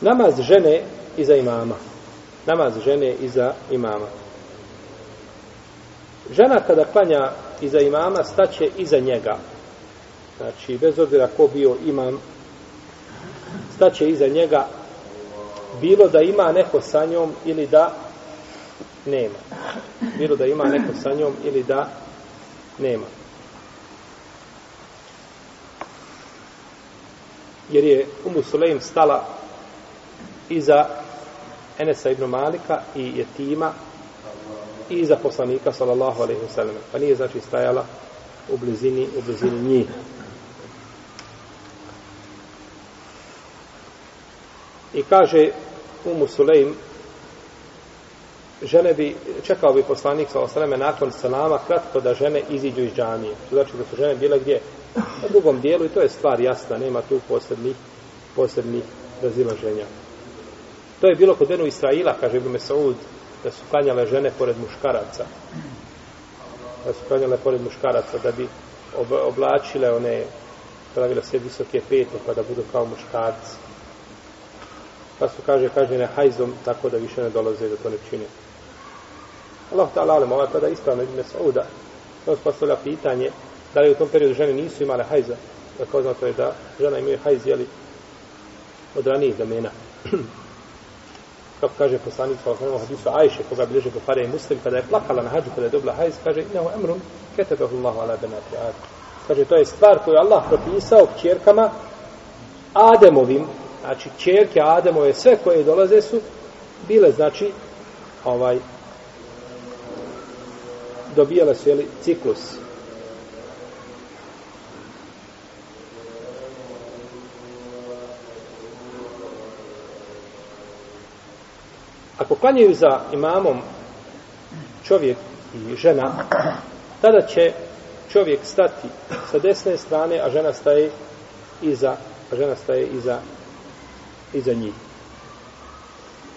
Namaz žene iza imama. Namaz žene iza imama. Žena kada klanja iza imama, staće iza njega. Znači, bez obzira ko bio imam, staće iza njega bilo da ima neko sa njom ili da nema. Bilo da ima neko sa njom ili da nema. Jer je Umu Sulejm stala i za Enesa ibn Malika i Jetima i za poslanika sallallahu alaihi wasallam. Pa nije znači stajala u blizini, u blizini njih. I kaže Umu Sulejm, žene bi, čekao bi poslanik sa osreme nakon salama kratko da žene iziđu iz džamije. To znači da su žene bile gdje? Na drugom dijelu i to je stvar jasna, nema tu posebnih, posebnih razilaženja. To je bilo kod Benu Israila, kaže Ibn Mesaud, da su klanjale žene pored muškaraca. Da su klanjale pored muškaraca, da bi oblačile one, pravile sve visoke pete, pa da budu kao muškarci. Pa su, kaže, kaže ne hajzom, tako da više ne dolaze da to ne čine. Allah ta'ala, ali ovaj tada ispravno Ibn Mesauda, on postavlja pitanje, da li u tom periodu žene nisu imale hajza. Da kao je da žena imaju hajz, jeli, od ranijih domena. kako kaže poslanik sa osnovom hadisu Ajše, koga bliže Buhari i Muslim, kada je plakala na hađu, kada je dobila hajz, kaže, inahu emrum, ketebehu Allahu ala benati Adem. Kaže, to je stvar koju Allah propisao kćerkama Ademovim, znači čerke Ademove, sve koje dolaze su bile, znači, ovaj, dobijale su, jeli, ciklus. Ako klanjaju za imamom čovjek i žena, tada će čovjek stati sa desne strane, a žena staje iza, a žena staje iza, iza njih.